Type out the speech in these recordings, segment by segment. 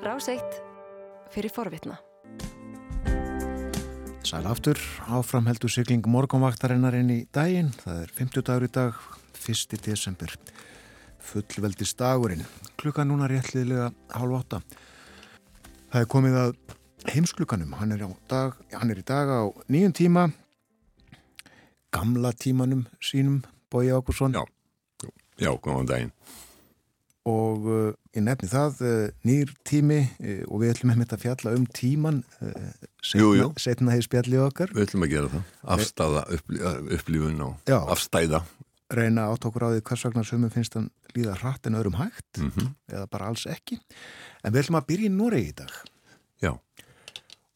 Ráseitt fyrir forvitna. Sæl aftur, áframheldur sykling morgunvaktarinnar inn í daginn. Það er 50 dagur í dag, 1. desember. Fullveldist dagurinn. Klukka núna réttliðilega hálf átta. Það er komið að heimsklukanum. Hann er, dag, hann er í dag á nýjum tíma, gamla tímanum sínum, Bói Ákursson. Já, já, góðan daginn og uh, ég nefni það uh, nýr tími uh, og við ætlum með þetta fjalla um tíman setna hefur spjallið okkar. Við ætlum að gera það, afstæða upplífun og Já. afstæða. Reyna átt okkur á því hvers vegna sömum finnst hann líða hratt en öðrum hægt mm -hmm. eða bara alls ekki. En við ætlum að byrja í Noregi í dag. Já.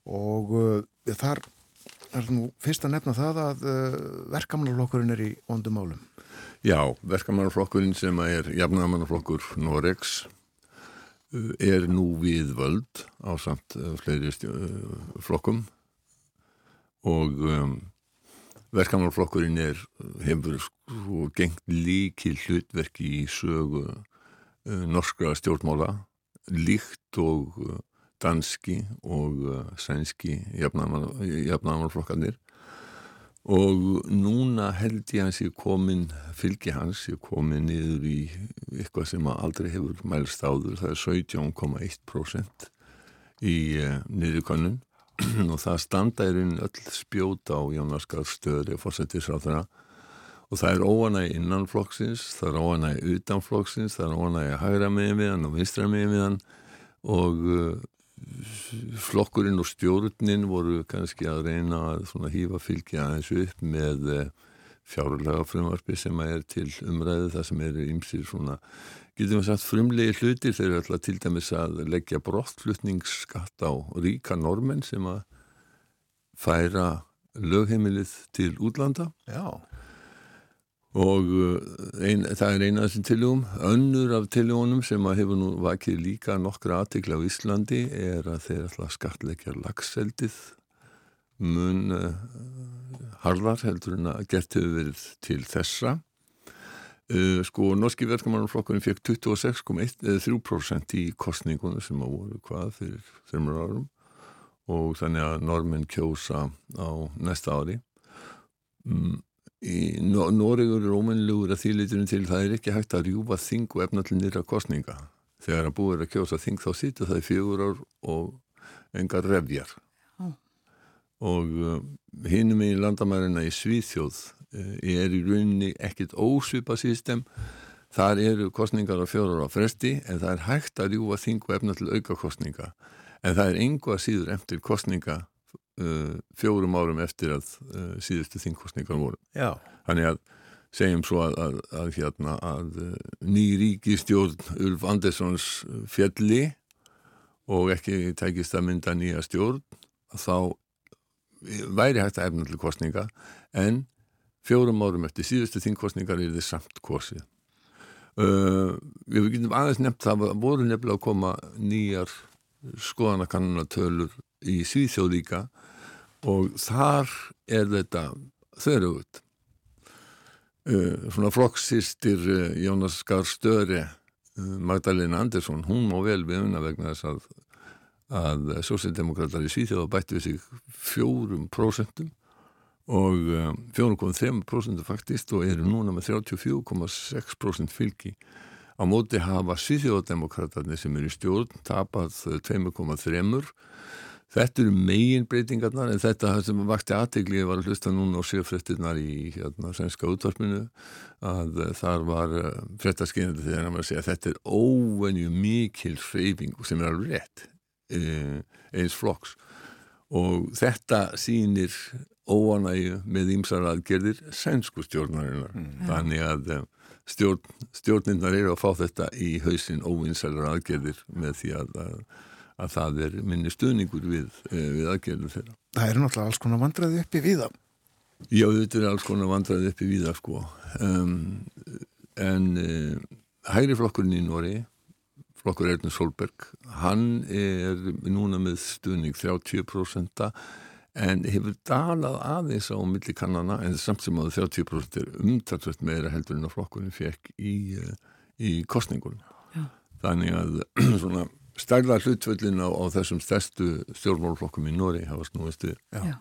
Og þar er nú fyrst að nefna það að verkamannarlokkurinn er í ondum álum Já, verkamannarflokkurinn sem er jafnamannarflokkur Noregs uh, er nú við völd á samt uh, fleiri uh, flokkum. Og um, verkamannarflokkurinn er hefur sko gengt líkil hlutverki í sögu uh, norskra stjórnmála líkt og danski og sænski jafnamannarflokkanir og núna held ég hans ég komin fylgi hans, ég komin niður í eitthvað sem aldrei hefur mælst áður, það er 17,1% í uh, niðurkonnun og það standa er einn öll spjóta á Jónaskar stöður og það er óanæg innanflokksins, það er óanæg utanflokksins, það er óanæg hægra með við hann og vinstra með við hann. Og uh, flokkurinn og stjórnin voru kannski að reyna að hýfa fylgja aðeins upp með eh, fjárlega frumvarfi sem er til umræðu það sem eru ymsir svona getum við sagt frumlegi hlutir. Þeir eru alltaf til dæmis að leggja brottflutningsskatt á ríka normen sem að færa lögheimilið til útlanda. Já og uh, ein, það er eina af þessum tilugum önnur af tilugunum sem að hefur nú vakið líka nokkra aðtikla á Íslandi er að þeir alltaf skatleikja lagseldið mun uh, harðar heldur en að gert hefur verið til þessa. Uh, sko norski verkamannarflokkurinn fekk 26,3% í kostningunum sem að voru hvað fyrir þreymur árum. Og þannig að normin kjósa á næsta ári. Um í Nóriður er ómennlugur að þýliturinn til. Það er ekki hægt að rjúfa þing og efna til nýra kostninga þegar að búið er að kjósa þing þá sýtu það í fjögur ár og engar revjar oh. og uh, hinnum í landamærina í Svíþjóð uh, er í rauninni ekkit ósvipa sístem þar eru kostningar á fjórar á fresti en það er hægt að rjúfa þing og efna til auka kostninga en það er enga síður eftir kostninga uh, fjórum árum eftir að uh, síðustu þingkostningar voru. Já. Þannig að segjum svo að, að, að, hérna, að uh, ný ríkistjórn Ulf Anderssons fjalli og ekki tækist að mynda nýja stjórn þá væri hægt að efna til kostninga en fjórum árum eftir síðustu þingkostningar er þið samt kosið. Uh, við getum aðeins nefnt það voru nefnilega að koma nýjar skoðanakannunatölur í Svíþjóð líka og þar er þetta þörfugt uh, svona flokksýstir uh, Jónas Skar Störi uh, Magdalena Andersson, hún má vel við unna vegna þess að að sósildemokrater í Svíþjóða bætti við sig fjórum prósentum og 4,3% faktist og eru núna með 34,6% fylgi. Á móti hafa Svíþjóðademokraterni sem eru í stjórn tapað 2,3% Þetta eru megin breytingarnar en þetta sem vakti aðtegli var að hlusta núna á sjöfrettinnar í hérna, sænska útvarpinu að þar var uh, frettaskinnandi þegar hann var að segja að þetta er óvenju mikil hreyfing sem er alveg rétt e, eins flokks. Og þetta sýnir óanægu með ímsar aðgerðir sænsku stjórnarinnar. Mm. þannig að stjórn, stjórnirnar eru að fá þetta í hausin óvinsælar aðgerðir með því að, að að það er minni stuðningur við, eh, við aðgerðum þeirra. Það eru náttúrulega alls konar vandraði uppi við það. Já, þetta er alls konar vandraði uppi við það sko. Um, en uh, hægri flokkurinn í Nóri, flokkur Erna Solberg, hann er núna með stuðning 30% en hefur dalað aðeins á millikannana en samt sem að 30% er umtalsvægt meira heldur en að flokkurinn fekk í, uh, í kostningunum. Já. Þannig að svona stærða hlutföllin á, á þessum stærstu stjórnmálflokkum í Nóri hafa snúist við. Já.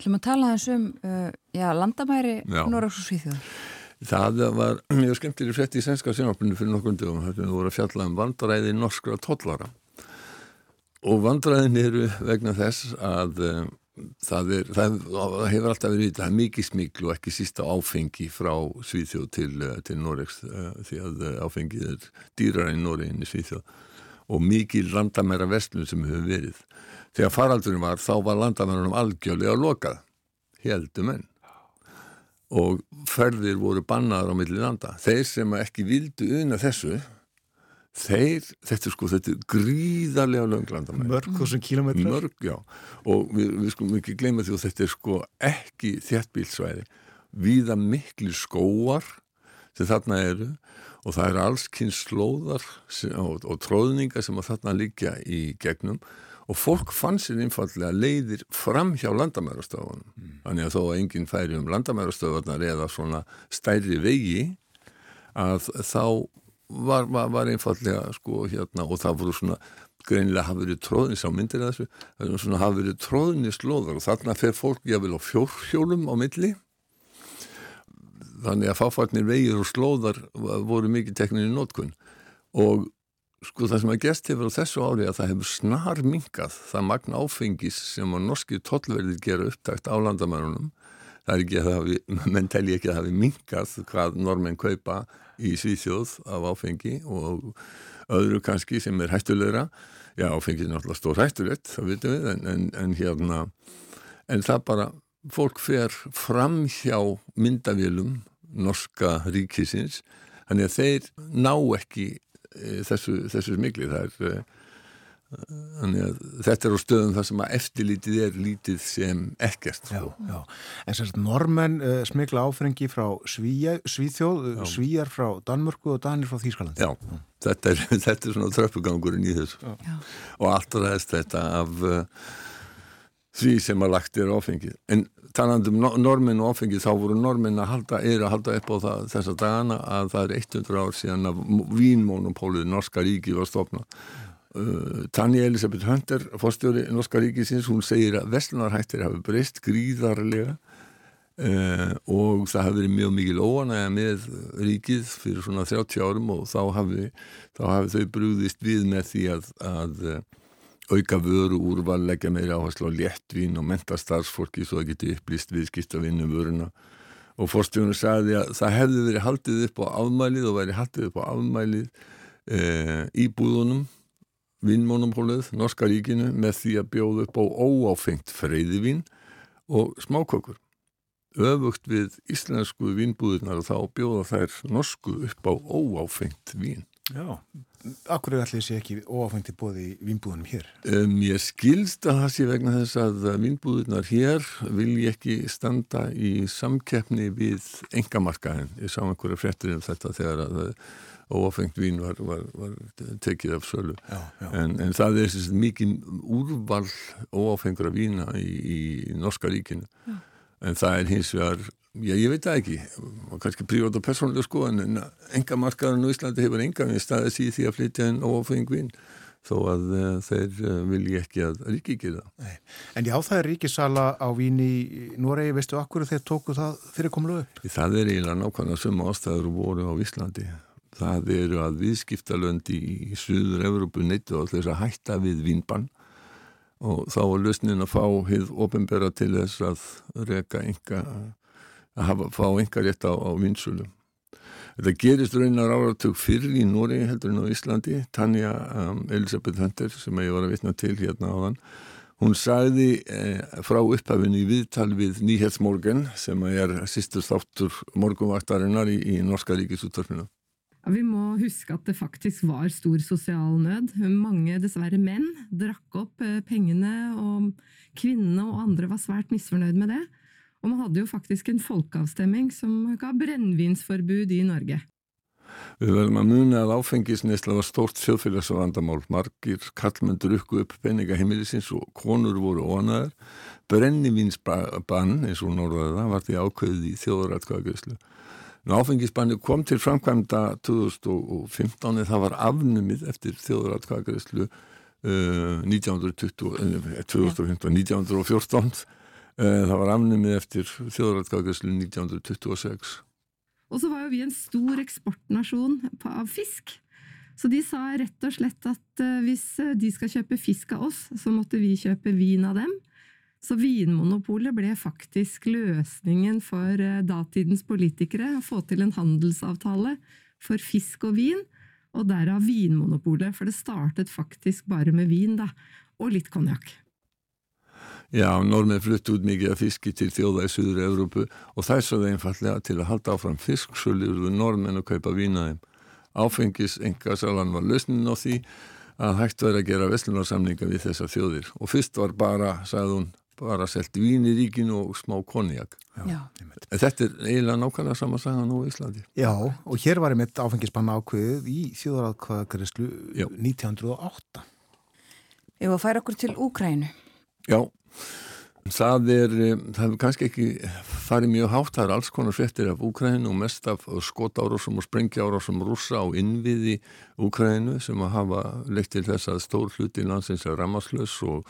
Hljóma að tala þessum uh, já, landamæri Nórags og Svíþjóðar. Það var mjög skemmtileg frett í sænska sjónarpunni fyrir nokkur dögum. Það voru að fjalla um vandræði norskra tollara. Og vandræðin eru vegna þess að um, það, er, það hefur alltaf verið það er mikið smiklu og ekki sísta áfengi frá Svíþjóð til, eh, til Noregs uh, því að áfengið er dýrar í Noregin í Svíþjóð og mikið landamæra vestlun sem hefur verið. Þegar faraldurinn var þá var landamærunum algjörlega lokað heldum enn og ferðir voru bannaðar á milli landa. Þeir sem ekki vildu unna þessu, þeir, þetta er sko, þetta er gríðarlega lönglandamæri. Mörg þessum kílometrar? Mörg, já. Og við, við skulum ekki gleyma því að þetta er sko ekki þjertbílsvæði. Víða miklu skóar sem þarna eru og það eru allskynns slóðar og, og tróðningar sem að þarna liggja í gegnum og fólk fann sér einfallega leiðir fram hjá landamærastöðunum. Mm. Þannig að þó að enginn færi um landamærastöðunar eða svona stærri vegi að þá var, var, var einfallega sko hérna og það voru svona greinilega hafa verið tróðnis á myndir þessu, það er svona hafa verið tróðnis slóðar og þarna fer fólk jáfnvel á fjórhjólum á milli þannig að fáfarnir vegir og slóðar voru mikið teknir í nótkunn og sko það sem að gest hefur á þessu ári að það hefur snar mingað það magna áfengis sem að norski tollverðir gera upptækt á landamærunum. Það er ekki að það hafi, menn telli ekki að það hafi mingað hvað normenn kaupa í Svíþjóð af áfengi og öðru kannski sem er hættulegra. Já áfengi er náttúrulega stór hættulegt það vitum við en, en, en hérna en það bara, fólk fer fram hjá myndavélum norska ríkisins þannig að þeir ná ekki Eh, þessu, þessu smigli það er eh, þannig að þetta er á stöðum þar sem að eftirlítið er lítið sem ekkert. Já, já. En sérst normenn uh, smigla áfengi frá Svíja, Svíþjóð já. Svíjar frá Danmörku og Danir frá Þýskaland Já, þetta er, þetta er svona tröppugangurinn í þessu. Og allt ræðist þetta af uh, því sem að lagt er áfengið. En talandum normin og áfengið þá voru normin að halda, er að halda upp á það þessa dagana að það er 100 ár síðan að vínmónupólið Norska ríki var stofnað. Uh, Tanja Elisabeth Hunter fórstjóri Norska ríkisins, hún segir að vestlunarhættir hafi breyst gríðarlega uh, og það hafi verið mjög mikil óanæga með ríkið fyrir svona 30 árum og þá hafi, þá hafi þau brúðist við með því að, að auka vöru úrval, leggja meira áherslu á léttvín og menta starfsfólki svo að geti upplýst viðskipta vinnu vöruna. Og fórstjónu sagði að það hefði verið haldið upp á afmælið og verið haldið upp á afmælið e, í búðunum vinnmónumhólið, Norska ríkinu með því að bjóða upp á óáfengt freyðivín og smákökur. Öfugt við íslensku vinnbúðunar og þá bjóða þær norsku upp á óáfengt vín Já Akkur er allir þessi ekki óáfengti bóði í vínbúðunum hér? Um, ég skilst að það sé vegna þess að vínbúðunar hér vil ég ekki standa í samkeppni við engamarkaðin. Ég sá einhverja frettir um þetta þegar að óáfengt vín var, var, var tekið af sölu. Já, já. En, en það er mikið úrval óáfengra vína í, í Norska ríkinu. Já. En það er hins vegar Já, ég veit það ekki, kannski prívat og persónulega sko, en enga markaðurinn á Íslandi hefur enga við staðið síð því að flytja en ófengvinn, þó að uh, þeir uh, vilja ekki að ríki ekki það. En já, það er ríkisala á vín í Noregi, veistu akkur þeir tóku það fyrir komlu upp? Það er eiginlega nákvæmlega suma ástæður voru á Íslandi. Það eru að viðskiptalöndi í Suður Evrópu neittu á þess að hætta við vínbann og þá var lausnin að fá hið ofinbera til þess að reka enga að hafa, fá enga rétt á, á vinsulu. Þetta gerist raunar áratug fyrir í Nóri heldur en á Íslandi, Tanja um, Elisabeth Hunter sem ég var að vitna til hérna á þann. Hún sagði eh, frá upphafinu í viðtal við Nýhetsmorgen sem er sýstur státtur morgunvaktarinnar í, í Norska ríkisúttarfinu. Vi må huske at det faktisk var stor sosial nød. Mange, dessverre menn, drakk opp eh, pengene, og kvinnene og andre var svært misfornøyd med det. Og man hadde jo faktisk en folkeavstemning som ga brennevinsforbud i Norge. Við verðum að muna að áfengisneisla var stórt sjöfélagsvandamál. Margir kallmenn drukku upp peninga heimilisins og konur voru óanaðar. Brennivinsbann, eins og norðaða, var því ákveðið í þjóðratkvæðagreyslu. Áfengisbanni kom til framkvæmda 2015 það var afnumið eftir þjóðratkvæðarislu uh, 1920, 2015, 1914 það var afnumið eftir þjóðratkvæðarislu 1926 Og så var jo vi en stor eksportnasjon av fisk. Så de sa rett og slett at uh, hvis eh, de skal kjøpe fisk av oss, så måtte vi kjøpe vin av dem. Så Vinmonopolet ble faktisk løsningen for eh, datidens politikere å få til en handelsavtale for fisk og vin, og derav Vinmonopolet, for det startet faktisk bare med vin, da, og litt konjakk. Ja, normin flutt út mikið af fiski til þjóða i Sør-Europa, og það er svo einfallega til fisk halda áfram fisksölu úr normin og kaupa vínaðum. Áfengis var løsningen á því að hægt verið að gera vestlunarsamninga við þessa þjóðir og fyrst var bara, sagði hún, bara selt vín í ríkinu og smá konjak. Þetta er eiginlega nákvæmlega sama saga nú í Íslandi. Já, og hér var einmitt áfengisbanna ákveðið í þjóðaratkvæðagreyslu 1908. Ef að færa okkur til Úkrænu. Já, það er, eh, það hefur kannski ekki farið mjög hátt, það er alls konar frettir af Úkrænu og mest af skotárásum og sprengjárósum rúsa á innviði Úkrænu sem að hafa leitt til þess að stór hluti landsins er rammarslös og,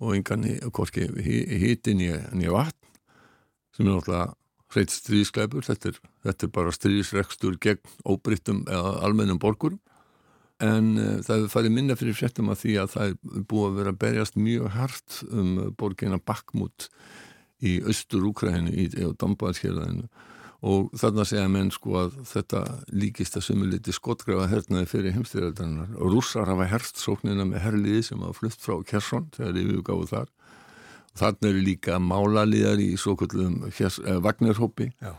og engan hvorki híti nýja vatn sem er náttúrulega hreitt stríðskleipur, þetta, þetta er bara stríðsrekstur gegn óbrittum eða almennum borgurum en uh, það hefur farið minna fyrir fréttum að því að það er búið að vera að berjast mjög hart um borgina Bakhmut í austur Úkræðinu í Dombaðskjörðinu og þarna segja menn sko að þetta líkist að sumuliti skotgrafa hernaði fyrir heimstyrjaldarinnar og rússar hafa herst sóknina með herliði sem hafa flutt frá Kersson þegar við gáðum þar. Og þarna eru líka málalíðar í svo kallum eh, Vagnarhópi Já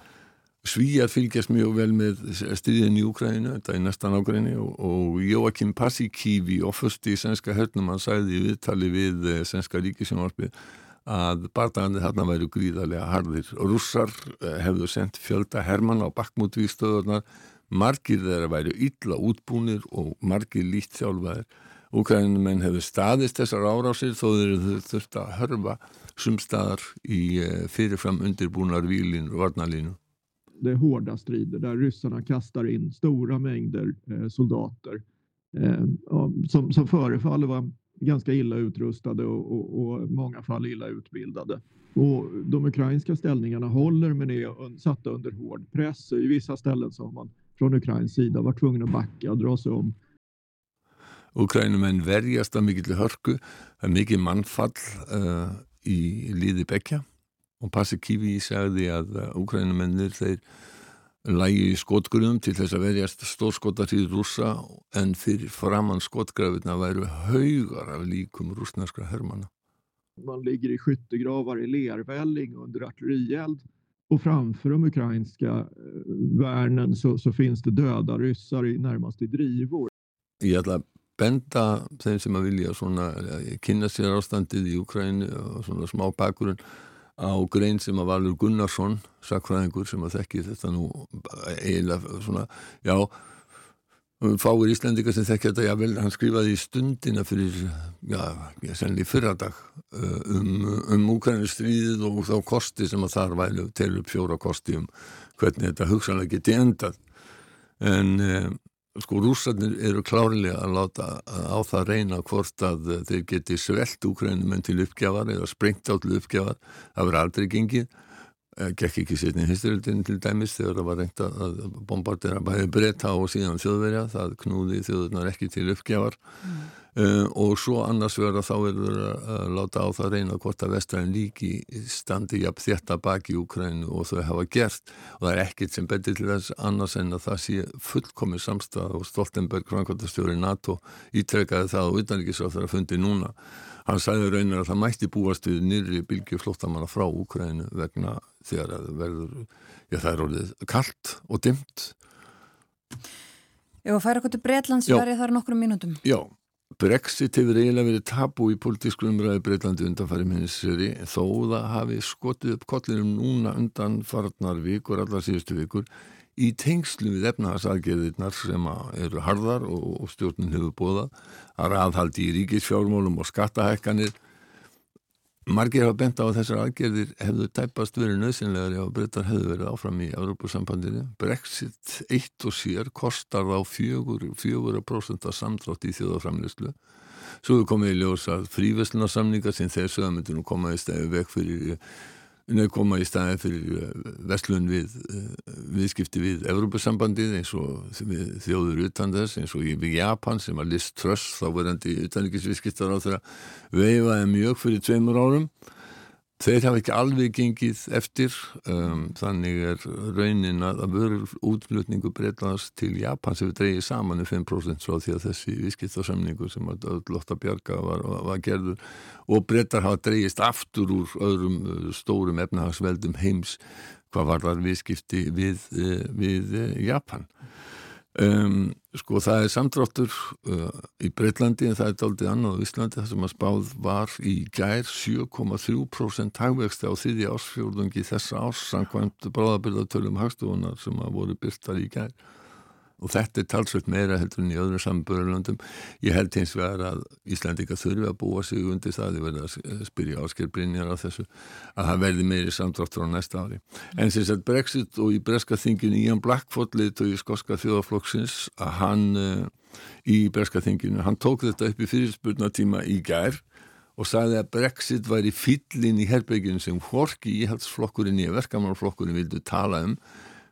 Svíjar fylgjast mjög vel með stríðin í Úkræðinu, þetta er næstan ágræni og, og Jóakim Passikívi ofust í svenska hörnum, hann sæði í viðtali við eh, svenska ríkisjónvarpið að barndagandi þarna væru gríðarlega harðir. Rússar eh, hefðu sendt fjölda Hermann á bakkmútvístöðunar, margir þeirra væru illa útbúnir og margir lít sjálfaðir. Úkræðinumenn hefðu staðist þessar árásir þó þeir þurft að hörfa sumstaðar í eh, fyrirfram undirbúnar výlin og varnalínu. Det är hårda strider där ryssarna kastar in stora mängder eh, soldater eh, som, som förefaller vara ganska illa utrustade och, och, och många fall illa utbildade. Och de ukrainska ställningarna håller men är satta under hård press. I vissa ställen så har man från Ukrains sida varit tvungen att backa och dra sig om. Ukrænumenn verjast að mikill hörku, það er mikið mannfall uh, eh, í líði bekja og Pasikívi sagði að úkrænumennir þeir lægi í skotgrunum til þess að verjast stórskotartíð rúsa en fyrir framann skotgrafirna væru haugar af líkum rúsnarskra hermana. Man ligger i skyttegravar i lervälling under artillerield och framför de ukrainska eh, värnen så, så finns det döda ryssar i närmast i drivor. Ætla að benda þeim sem að vilja svona, eh, kynna sér ástandið í Ukrænu og svona smá bakgrunn á grein sem að Valur Gunnarsson sakfræðingur sem að þekki þetta nú eiginlega svona já, fáir Íslandika sem þekki þetta, já vel, hann skrifaði í stundina fyrir, já, ég senni fyrradag uh, um, um Úkrænistríðið og þá kosti sem að þar vælu til upp fjóra kosti um hvernig þetta hugsanlega geti endað. En um, sko rússarnir eru klárlega að láta á það reyna hvort að þeir geti svelt úkrænum en til uppgjafar eða sprengt á til uppgjafar. Það verður aldrei gengið. eh, gekk ekki setni hinsturöldin til dæmis þegar það var reynt að bombardera bæði breyta og síðan þjóðverja það knúði þjóðurnar ekki til uppgjafar mm. Uh, og svo annars verður þá verður að láta á það reyna hvort að vestræðin líki standi jafn þetta baki í Ukrænu og þau hafa gert og það er ekkit sem betur til þess annars en að það sé fullkomið samstað og Stoltenberg, krankværtastjóri NATO ítrekkaði það og utanrikiðsráð þar að fundi núna. Hann sæði raunar að það mætti búast við nýri bylgi flóttamanna frá Ukrænu vegna þegar það verður, já það er orðið kallt og dimt. Að færa okkur til Breitlands verði þar nokkrum mínútum. Já. Brexit hefur eiginlega verið tapu í politísku umræði Breitlandi undanfæri minniseri þó það hafi skotið upp kollinum núna undan farnar vikur, allar síðustu vikur í tengslu við efnahagsaðgerðirnar sem eru harðar og, stjórnin hefur bóðað að raðhaldi í ríkisfjármálum og skattahækkanir margir hafa bent á að þessar aðgerðir hefðu tæpast verið nöðsynlegar ef breytar hefðu verið áfram í Európusambandinu. Brexit eitt og sér kostar þá fjögur, fjögur prosent af samdrátt í þjóðaframleyslu. Svo hefur komið í ljós að fríveslunarsamningar sem þessu að myndu nú koma í stæði vekk fyrir Nei, koma í staði fyrir eh, vestlun við eh, viðskipti við Evrópussambandið eins og þjóður utan þess eins og í Japan sem að Liz Truss þá verðandi utanrikkisviðskiptar á þeirra veifaði mjög fyrir tveimur árum Þeir hafa ekki alveg gengið eftir, um, þannig er raunin að vörur útflutningu breytast til Japan sem við dreyið saman um 5% svo því að þessi viðskiptarsamningu sem Lotta Bjarga var, var gerður og breytar hafa dreyist aftur úr öðrum uh, stórum efnahagsveldum heims hvað var þar viðskipti við, uh, við uh, Japan. Um, sko það er samtráttur uh, í Breitlandi en það er daldið annað á Íslandi þar sem að spáð var í gær 7,3% hagvexti á þriði ásfjórðungi þessa ás samkvæmt bráðabyrðatölum hagstofunar sem að voru byrtar í gær og þetta er talsveit meira heldur en í öðrum sambörðurlöndum. Ég held eins vegar að Íslandika þurfi að búa sig undir það, ég verði að spyrja áskilbrinjar á þessu, að það verði meiri samdráttur á næsta ári. En sem sagt Brexit og í breska þinginu Ian Blackford leitt og í skoska þjóðaflokksins að hann uh, í breska þinginu, hann tók þetta upp í fyrirspurnatíma í gær og sagði að Brexit væri fyllin í herbygginu sem horki íhaldsflokkurinn í verkamannflokkurinn vildu tala um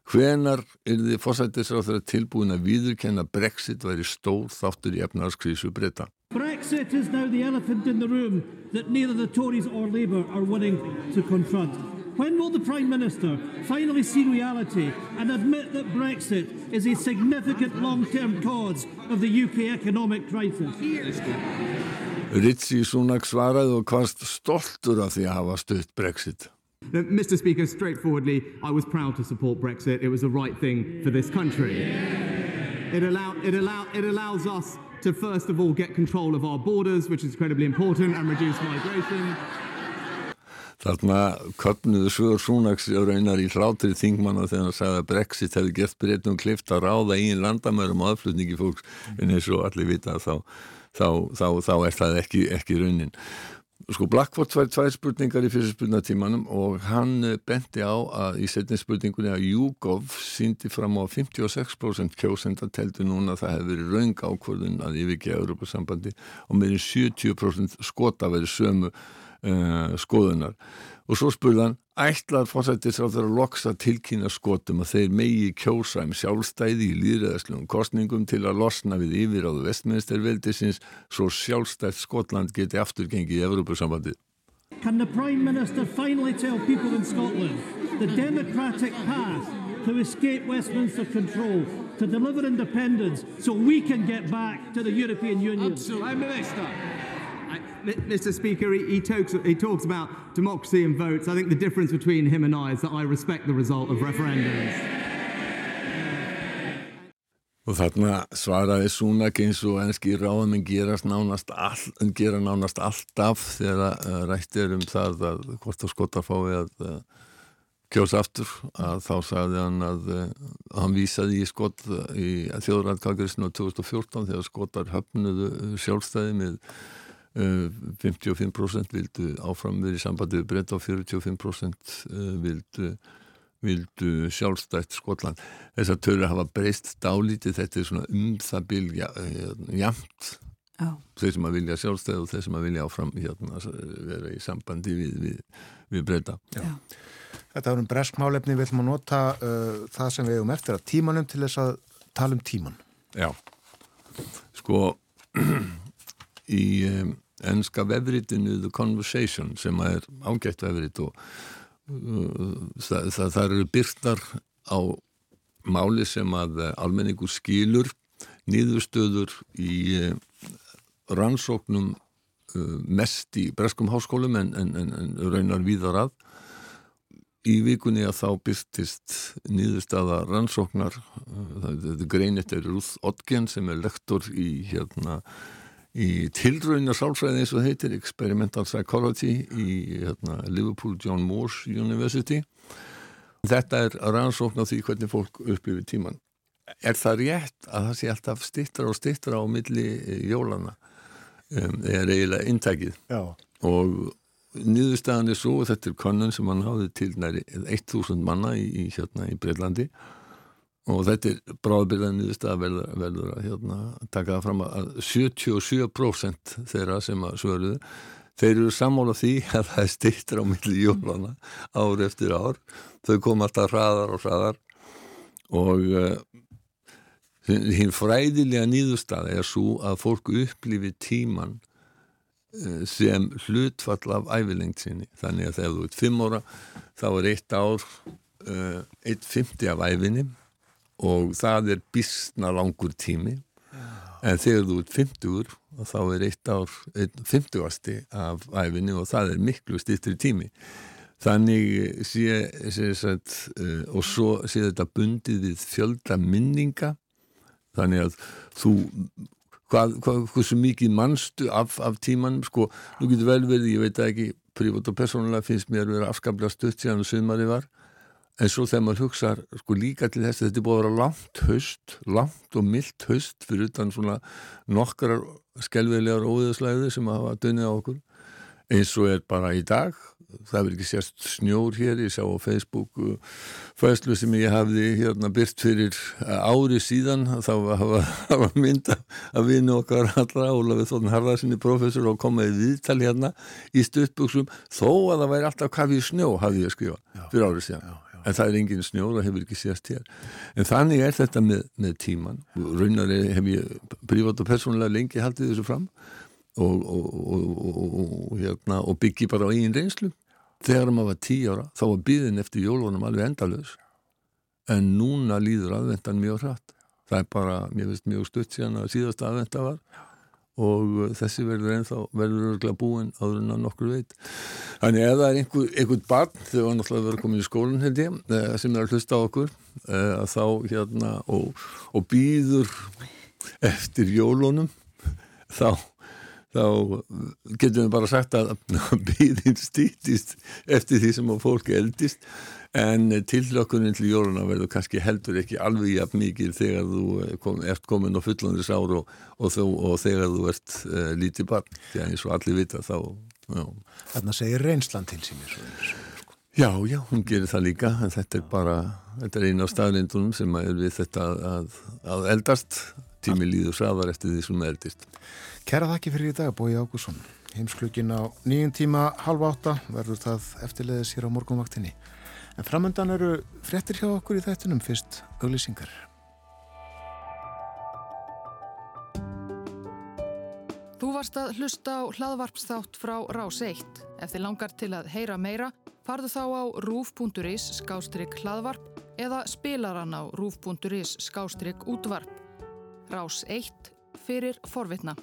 Hvenar er þið fórsættisráð þeirra tilbúin að viðurkenna Brexit væri stór þáttur í efnarskrísu breyta? Brexit is now the elephant in the room that neither the Tories or Labour are willing to confront. When will the Prime Minister finally see reality and admit that Brexit is a significant long-term cause of the UK economic crisis? Ritsi Sunak svaraði og hvaðst stoltur af því að hafa stutt Brexit. Mr. Speaker, straightforwardly, I was proud to support Brexit. It was the right thing for this country. It, allow, it, allow, it allows us to, first of all, get control of our borders, which is incredibly important, and reduce migration. Þarna köpnuðu Svör Súnaks raunar í hlátri þingmanna þegar hann sagði að Brexit hefði gert breytum klift að ráða í landamærum og aðflutningi fólks en eins og allir vita þá, þá, þá, þá er það ekki, ekki raunin. Sko Blackford var tvær spurningar í fyrstu spurningatímanum og hann eh, benti á að í setni spurningunni að YouGov síndi fram á 56% kjósenda teltu núna að það hefði verið raung ákvörðun að yfirgeða Europasambandi og meðin 70% skota verið sömu uh, skoðunar og svo spurðan ætlar fórsættisráður að loksa tilkynna skotum að þeir megi kjósa um sjálfstæði í líðræðaslegum kostningum til að losna við yfiráðu vestministerveldisins svo sjálfstætt Skotland geti afturgengið í Evrópusambandi. Can the Prime Minister finally tell people in Scotland the democratic path to escape Westminster control, to deliver independence so we can get back to the European Union? Absolutely. Prime Minister. Mr. Speaker, he, he, talks, he talks about democracy and votes. I think the difference between him and I is that I respect the result of referendums. Og þarna svaraði Súnak eins og ennski ráðum gerast nánast, all, gera nánast alltaf þegar uh, rætt er um það að hvort að skota fái að uh, kjósa aftur að þá sagði hann að uh, hann vísaði í skot í þjóðræðkakarisinu 2014 þegar skotar höfnuðu sjálfstæði með 55% eh, vildu áfram verið í sambandi við breyta og 45% vildu, vildu sjálfstætt Skotland. Þess að törur hafa breyst dálítið, þetta er svona um það bylja jamt oh. þeir sem að vilja sjálfstæð og þeir sem að vilja áfram hérna, vera í sambandi við, við, við breyta. Já. Þetta er um breskmálefni, við ætlum að nota uh, það sem við hefum eftir að tímanum til þess að tala um tíman. Já, sko í um, ennska vefritinu The Conversation sem er ágætt vefrit og uh, það, það, það eru byrtar á máli sem að almenningur skilur nýðustöður í uh, rannsóknum uh, mest í breskum háskólum en, en, en, raunar víðar að. Í vikunni að þá byrtist nýðustöða rannsóknar uh, þetta greinit er Ruth Odgen sem er lektor í hérna í tilröðina sálfræði eins og heitir Experimental Psychology í hérna, Liverpool John Moores University. Þetta er að rannsókna því hvernig fólk upplifir tíman er það rétt að það sé alltaf stittra og stittra á milli jólana um, er eiginlega intækið Já. og niðurstaðan er svo, þetta er konun sem hann háði til næri 1000 manna í, í, hérna, í Breitlandi og þetta er bráðbyrðan niðurstaða verður, verður að hérna, taka það fram að 77% þeirra sem að svöruðu þeir eru sammála því að það er styrtir á milli jólana ár eftir ár. Þau kom alltaf hraðar og hraðar. Og uh, hinn fræðilega nýðustad er svo að fólk upplifi tíman uh, sem hlutfall af ævilengt sinni. Þannig að þegar þú ert fimm ára þá er eitt ár uh, eitt fymti af æfinni og það er bísna langur tími. En þegar þú ert 50 þá er eitt ár, einn 50 ásti af æfinni og það er miklu stýttri tími. Þannig sé, sé sagt, uh, og svo sé þetta bundið við fjölda minninga. Þannig að þú hvað, hvað, hversu mikið mannstu af, af tímanum, sko, nú getur vel verið ég veit ekki, prívat og persónulega finnst mér að vera afskaplega stutt síðan og sumari var en svo þegar maður hugsa sko líka til þess að þetta er búið að vera langt haust, langt og mildt haust fyrir utan svona nokkrar skelvilegar óðuðslæði sem hafa dönnið á okkur. Eins og er bara í dag það verður ekki sérst snjór hér ég sá á Facebook uh, fæslu sem ég hafði hérna byrt fyrir uh, ári síðan. Þá var mynd að vinna okkar allra Ólafið Þórn Harðarsinni professor og komaði viðtali hérna í stuttbuksum þó að það væri alltaf kafið snjó hafði ég skrifa fyrir árið síðan. Já, já. En það er engin snjó, það hefur ekki sérst hér en þannig er þetta með, með tíman raunar hef ég privat og persónulega lengi haldið þessu fram og, og, og, hérna, og byggi bara á einn reynslu. Þegar maður var tíu ára þá var býðin eftir jólunum alveg endalus en núna líður aðvendan mjög hratt. Það er bara, mér finnst mjög stutt síðan að síðasta aðvenda var og þessi verður ennþá verður örgla búin áður en að nokkur veit. Þannig ef það er einhver, einhver barn þegar hann alltaf verður komin í skólinn held ég eh, sem er að hlusta á okkur eh, að þá hérna og, og býður eftir jólunum þá þá getum við bara sagt að býðin stýttist eftir því sem að fólk eldist en tillökunin til jóluna verður kannski heldur ekki alveg jafn mikið þegar þú kom, ert komin á fullandis ár og, og, þú, og þegar þú ert uh, lítið barn, því að eins og allir vita þá Þannig að segja reynslan til sín sko. Já, já, hún gerir það líka en þetta er bara, þetta er eina af staðlindunum sem er við þetta að, að eldast tími líður sraðar eftir því sem eldist Kæra þakki fyrir í dag, Bói Ágússon. Heimsklukkin á nýjum tíma halv átta verður það eftirleiðis hér á morgunvaktinni. En framöndan eru frettir hjá okkur í þættunum fyrst auglýsingar. Þú varst að hlusta á hlaðvarpsþátt frá Rás 1. Ef þið langar til að heyra meira, farðu þá á rúf.is skástrygg hlaðvarp eða spilaran á rúf.is skástrygg útvarp. Rás 1 fyrir forvitna.